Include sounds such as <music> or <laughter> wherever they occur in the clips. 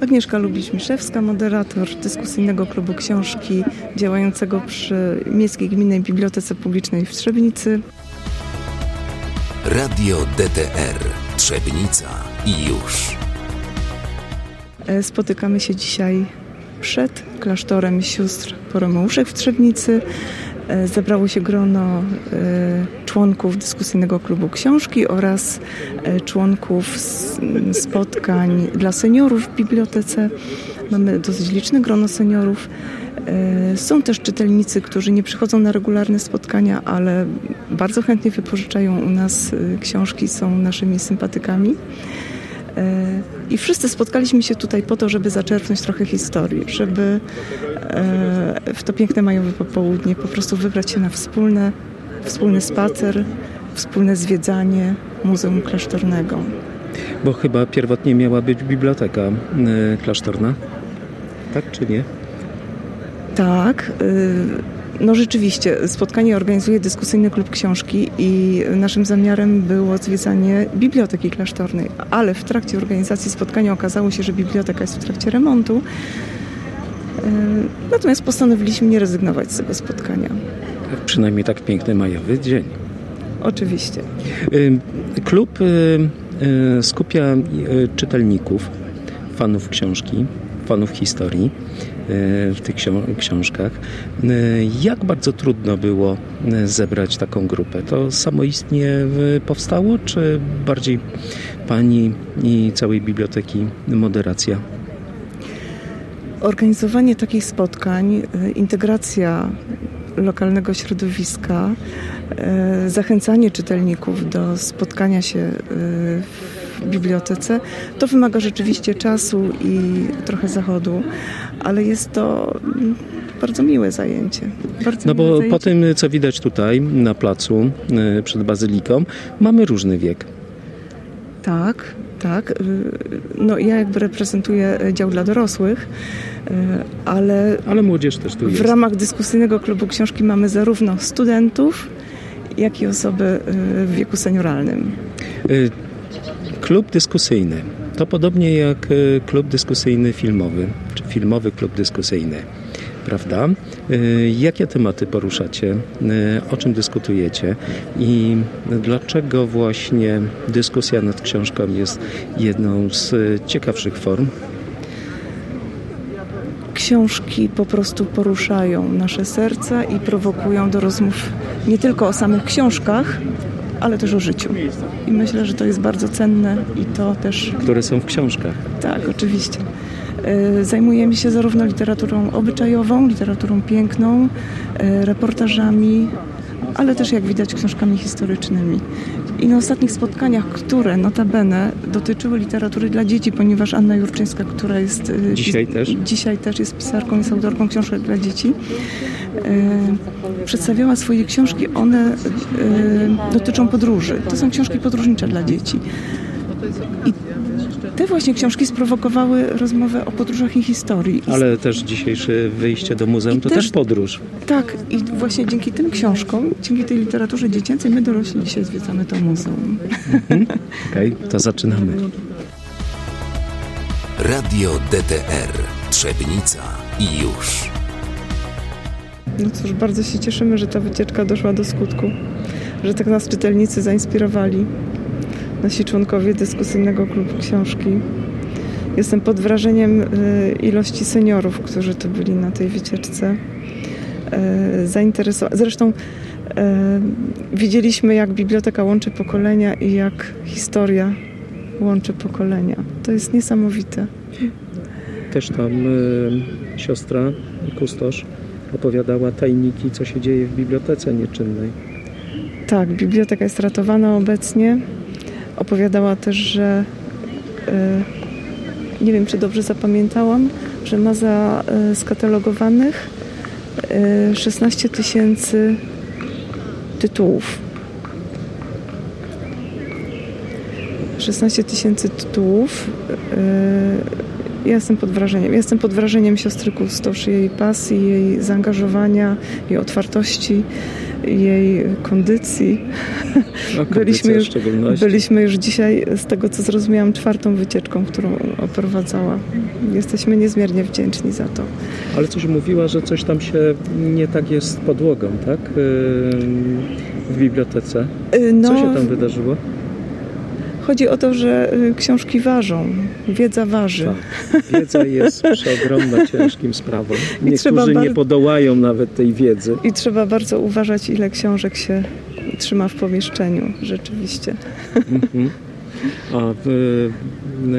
Agnieszka Lubisz-Miszewska, moderator dyskusyjnego klubu książki działającego przy Miejskiej Gminnej Bibliotece Publicznej w Trzebnicy. Radio DTR Trzebnica i już. E, spotykamy się dzisiaj przed klasztorem sióstr Poromeuszek w Trzebnicy. E, zebrało się grono e, członków dyskusyjnego klubu książki oraz członków spotkań dla seniorów w bibliotece. Mamy dosyć liczne grono seniorów. Są też czytelnicy, którzy nie przychodzą na regularne spotkania, ale bardzo chętnie wypożyczają u nas książki, są naszymi sympatykami. I wszyscy spotkaliśmy się tutaj po to, żeby zaczerpnąć trochę historii, żeby e, w to piękne majowe popołudnie po prostu wybrać się na wspólne, wspólny spacer, wspólne zwiedzanie Muzeum Klasztornego. Bo chyba pierwotnie miała być biblioteka e, klasztorna, tak czy nie? Tak. No rzeczywiście, spotkanie organizuje dyskusyjny klub książki i naszym zamiarem było zwiedzanie biblioteki klasztornej, ale w trakcie organizacji spotkania okazało się, że biblioteka jest w trakcie remontu. E, natomiast postanowiliśmy nie rezygnować z tego spotkania. Przynajmniej tak piękny majowy dzień. Oczywiście. Klub skupia czytelników, fanów książki, fanów historii E, w tych książkach. E, jak bardzo trudno było e, zebrać taką grupę? To samoistnie powstało, czy bardziej pani i całej biblioteki moderacja? Organizowanie takich spotkań, integracja lokalnego środowiska, zachęcanie czytelników do spotkania się w bibliotece, to wymaga rzeczywiście czasu i trochę zachodu, ale jest to bardzo miłe zajęcie. Bardzo no bo zajęcie. po tym, co widać tutaj na placu e, przed bazyliką, mamy różny wiek. Tak, tak. E, no ja jakby reprezentuję dział dla dorosłych, e, ale... Ale młodzież też tu jest. W ramach dyskusyjnego klubu książki mamy zarówno studentów, jak i osoby w wieku senioralnym. Klub dyskusyjny to podobnie jak e, klub dyskusyjny filmowy, czy filmowy klub dyskusyjny. Prawda? E, jakie tematy poruszacie? E, o czym dyskutujecie? I dlaczego właśnie dyskusja nad książką jest jedną z ciekawszych form? Książki po prostu poruszają nasze serca i prowokują do rozmów nie tylko o samych książkach, ale też o życiu. I myślę, że to jest bardzo cenne i to też... Które są w książkach. Tak, oczywiście. E, zajmujemy się zarówno literaturą obyczajową, literaturą piękną, e, reportażami, ale też jak widać książkami historycznymi. I na ostatnich spotkaniach, które notabene dotyczyły literatury dla dzieci, ponieważ Anna Jurczyńska, która jest e, dzisiaj też, dzisiaj też jest pisarką, jest autorką książek dla dzieci, e, przedstawiała swoje książki. One e, dotyczą podróży. To są książki podróżnicze dla dzieci. I te właśnie książki sprowokowały rozmowę o podróżach i historii. Ale też dzisiejsze wyjście do muzeum I to też, też, podróż. Tak, i właśnie dzięki tym książkom, dzięki tej literaturze dziecięcej, my dorośli dzisiaj zwiedzamy to muzeum. Mhm. Okej, okay, to zaczynamy. Radio DTR Trzebnica i już. No cóż, bardzo się cieszymy, że ta wycieczka doszła do skutku, że tak nas czytelnicy zainspirowali nasi członkowie dyskusyjnego klubu książki. Jestem pod wrażeniem y, ilości seniorów, którzy tu byli na tej wycieczce. Y, zainteresowani. Zresztą y, widzieliśmy, jak biblioteka łączy pokolenia i jak historia łączy pokolenia. To jest niesamowite. Też tam siostra, kustosz, opowiadała tajniki, co się dzieje w bibliotece nieczynnej. Tak, biblioteka jest ratowana obecnie. Opowiadała też, że e, nie wiem, czy dobrze zapamiętałam, że ma za e, skatalogowanych 16 e, tysięcy tytułów. 16 tysięcy tytułów. Ja jestem pod wrażeniem. jestem pod wrażeniem siostry Kustosz, jej pasji, jej zaangażowania, jej otwartości. Jej kondycji. No, byliśmy, już, byliśmy już dzisiaj, z tego co zrozumiałam, czwartą wycieczką, którą oprowadzała. Jesteśmy niezmiernie wdzięczni za to. Ale coś mówiła, że coś tam się nie tak jest z podłogą, tak? Yy, W bibliotece. Y, No, Co się tam wydarzyło? Chodzi o to, że y, książki ważą, wiedza waży. Tak. Wiedza jest przeogromna, <laughs> ciężkim sprawą. Niektórzy nie podołają nawet tej wiedzy. I trzeba bardzo uważać, ile książek się trzyma w pomieszczeniu, rzeczywiście. Mhm. A w,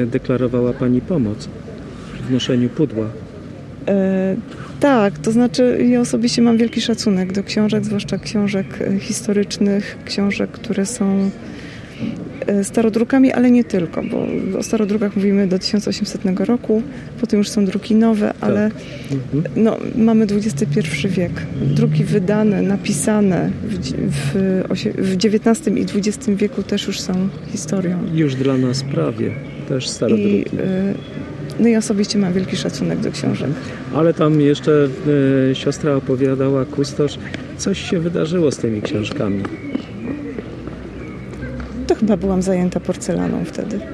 deklarowała Pani pomoc w noszeniu pudła. E, tak, to znaczy ja osobiście mam wielki szacunek do książek, zwłaszcza książek e, historycznych, książek, które są starodrukami, ale nie tylko, bo o starodrukach mówimy do 1800 roku, potem już są druki nowe, ale Mhm. no, mamy XXI wiek. Druki wydane, napisane w, w, XIX i XX wieku też już są historią. Już dla nas prawie, też I, starodruki. e, no i osobiście mam wielki szacunek do książek. Ale tam jeszcze e, siostra opowiadała, kustosz, coś się wydarzyło z tymi książkami. To chyba byłam zajęta porcelaną wtedy. <laughs>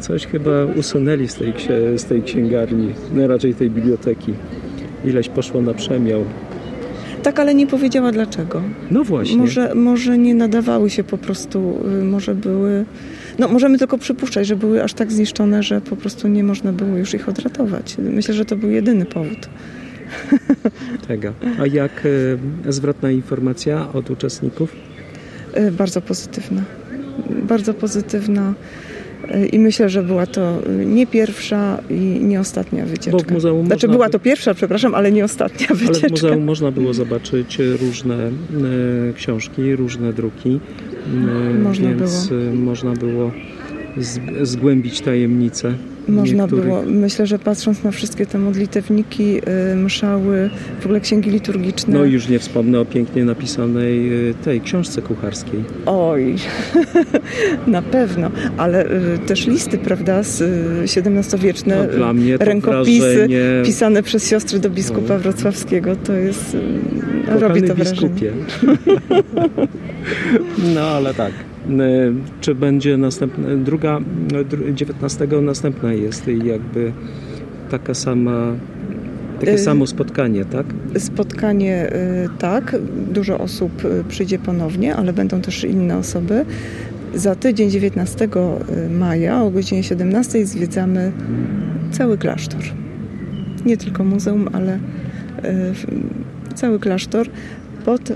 Coś chyba usunęli z tej, z tej księgarni, no raczej tej biblioteki. Ileś poszło na przemiał. Tak, ale nie powiedziała dlaczego. No właśnie. Może, może nie nadawały się po prostu, y, może były. No, możemy tylko przypuszczać, że były aż tak zniszczone, że po prostu nie można było już ich odratować. Myślę, że to był jedyny powód. <laughs> Tego. A jak e, zwrotna informacja od uczestników? Y, Bardzo pozytywna. Bardzo pozytywna. Y, I myślę, że była to nie pierwsza i nie ostatnia wycieczka. Bo w muzeum Znaczy była by- to pierwsza, przepraszam, ale nie ostatnia Ale wycieczka. w muzeum można było zobaczyć różne e, książki, różne druki. e, Można więc było. e, można było z, zgłębić tajemnice. Można niektórych. było. Myślę, że patrząc na wszystkie te modlitewniki, y, mszały, w ogóle księgi liturgiczne. No i już nie wspomnę o pięknie napisanej e, tej książce kucharskiej. Oj, <laughs> na pewno. Ale y, też listy, prawda, z y, XVII-wieczne No, rękopisy wrażenie... pisane przez siostry do biskupa No. wrocławskiego. To jest... y, robi Kochany to wrażenie. biskupie. <laughs> <laughs> no ale tak. E, Czy będzie następna, druga, e, dru- 19 następna jest i jakby taka sama, takie Y- samo spotkanie, tak? Spotkanie y, tak, dużo osób y, przyjdzie ponownie, ale będą też inne osoby. Za tydzień 19 maja o godzinie 17 zwiedzamy cały klasztor. Nie tylko muzeum, ale cały klasztor pod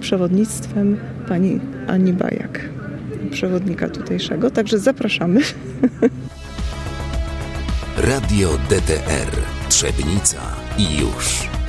przewodnictwem pani Ani Bajak, przewodnika tutejszego. Także zapraszamy. Radio DTR Trzebnica i już.